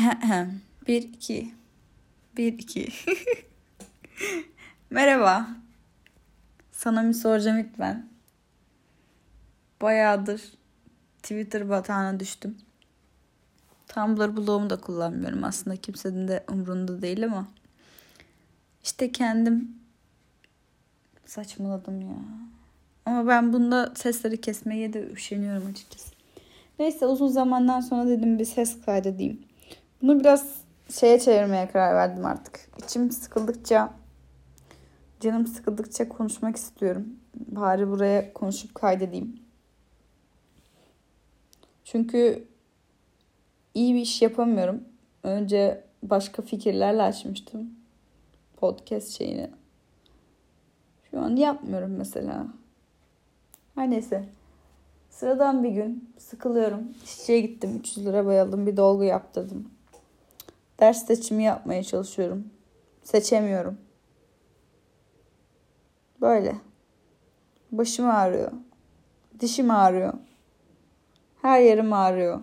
bir iki. Bir iki. Merhaba. Sana bir soracağım ben. Bayağıdır Twitter batağına düştüm. Tumblr blogumu da kullanmıyorum. Aslında kimsenin de umrunda değil ama. İşte kendim saçmaladım ya. Ama ben bunda sesleri kesmeye de üşeniyorum açıkçası. Neyse uzun zamandan sonra dedim bir ses kaydedeyim. Bunu biraz şeye çevirmeye karar verdim artık. İçim sıkıldıkça, canım sıkıldıkça konuşmak istiyorum. Bari buraya konuşup kaydedeyim. Çünkü iyi bir iş yapamıyorum. Önce başka fikirlerle açmıştım podcast şeyini. Şu an yapmıyorum mesela. Her neyse. Sıradan bir gün sıkılıyorum. İşçiye gittim. 300 lira bayaldım. Bir dolgu yaptırdım. Ders seçimi yapmaya çalışıyorum. Seçemiyorum. Böyle. Başım ağrıyor. Dişim ağrıyor. Her yerim ağrıyor.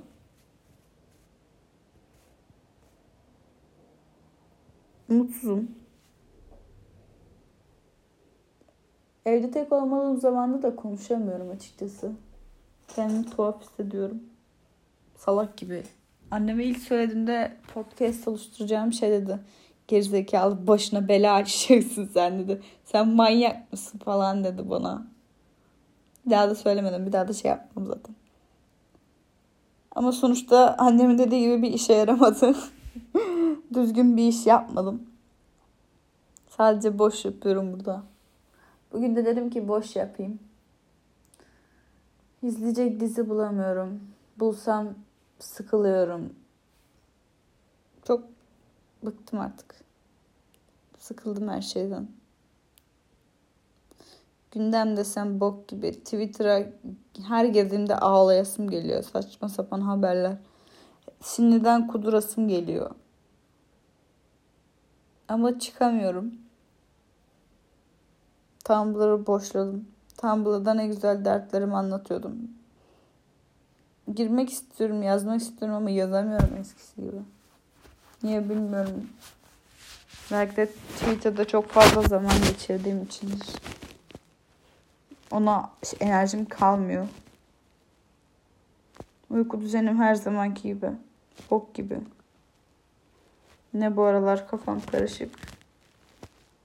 Mutsuzum. Evde tek olmadığım zamanda da konuşamıyorum açıkçası. Kendimi tuhaf hissediyorum. Salak gibi. Anneme ilk söylediğimde podcast oluşturacağım şey dedi. Gerizekalı başına bela açacaksın sen dedi. Sen manyak mısın falan dedi bana. Bir daha da söylemedim. Bir daha da şey yapmam zaten. Ama sonuçta annemin dediği gibi bir işe yaramadı. Düzgün bir iş yapmadım. Sadece boş yapıyorum burada. Bugün de dedim ki boş yapayım. İzleyecek dizi bulamıyorum. Bulsam sıkılıyorum. Çok bıktım artık. Sıkıldım her şeyden. Gündem desem bok gibi. Twitter'a her girdiğimde ağlayasım geliyor. Saçma sapan haberler. Şimdiden kudurasım geliyor. Ama çıkamıyorum. Tumblr'ı boşladım. Tumblr'da ne güzel dertlerimi anlatıyordum. Girmek istiyorum, yazmak istiyorum ama yazamıyorum eskisi gibi. Niye bilmiyorum. Belki de Twitter'da çok fazla zaman geçirdiğim içindir. Ona enerjim kalmıyor. Uyku düzenim her zamanki gibi. Ok gibi. Ne bu aralar kafam karışık.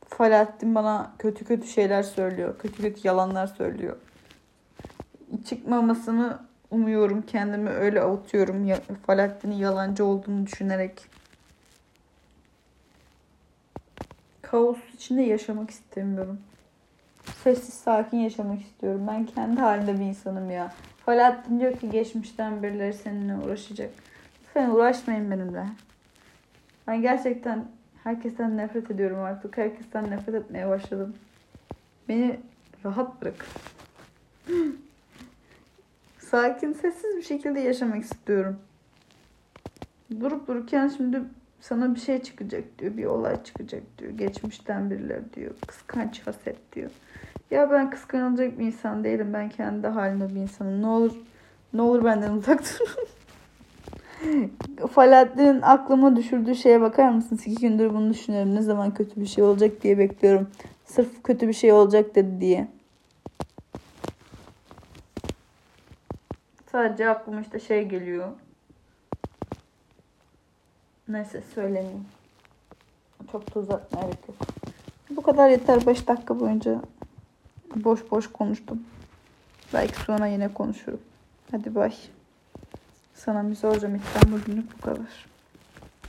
Falahattin bana kötü kötü şeyler söylüyor. Kötü kötü yalanlar söylüyor. Çıkmamasını umuyorum. Kendimi öyle avutuyorum. Falahattin'in yalancı olduğunu düşünerek. Kaos içinde yaşamak istemiyorum. Sessiz sakin yaşamak istiyorum. Ben kendi halinde bir insanım ya. Falahattin diyor ki geçmişten birileri seninle uğraşacak. Lütfen uğraşmayın benimle. Ben gerçekten herkesten nefret ediyorum artık. Herkesten nefret etmeye başladım. Beni rahat bırak. Sakin, sessiz bir şekilde yaşamak istiyorum. Durup dururken şimdi sana bir şey çıkacak diyor. Bir olay çıkacak diyor. Geçmişten birileri diyor. Kıskanç haset diyor. Ya ben kıskanılacak bir insan değilim. Ben kendi halimde bir insanım. Ne olur ne olur benden uzak durun. Falahattin'in aklıma düşürdüğü şeye bakar mısınız? İki gündür bunu düşünüyorum. Ne zaman kötü bir şey olacak diye bekliyorum. Sırf kötü bir şey olacak dedi diye. Sadece aklıma işte şey geliyor. Neyse söylemeyeyim. Çok da uzatmaya gerek. Bu kadar yeter. 5 dakika boyunca boş boş konuştum. Belki sonra yine konuşurum. Hadi bay. Sana bir soracağım. İlkten bugünlük bu kadar.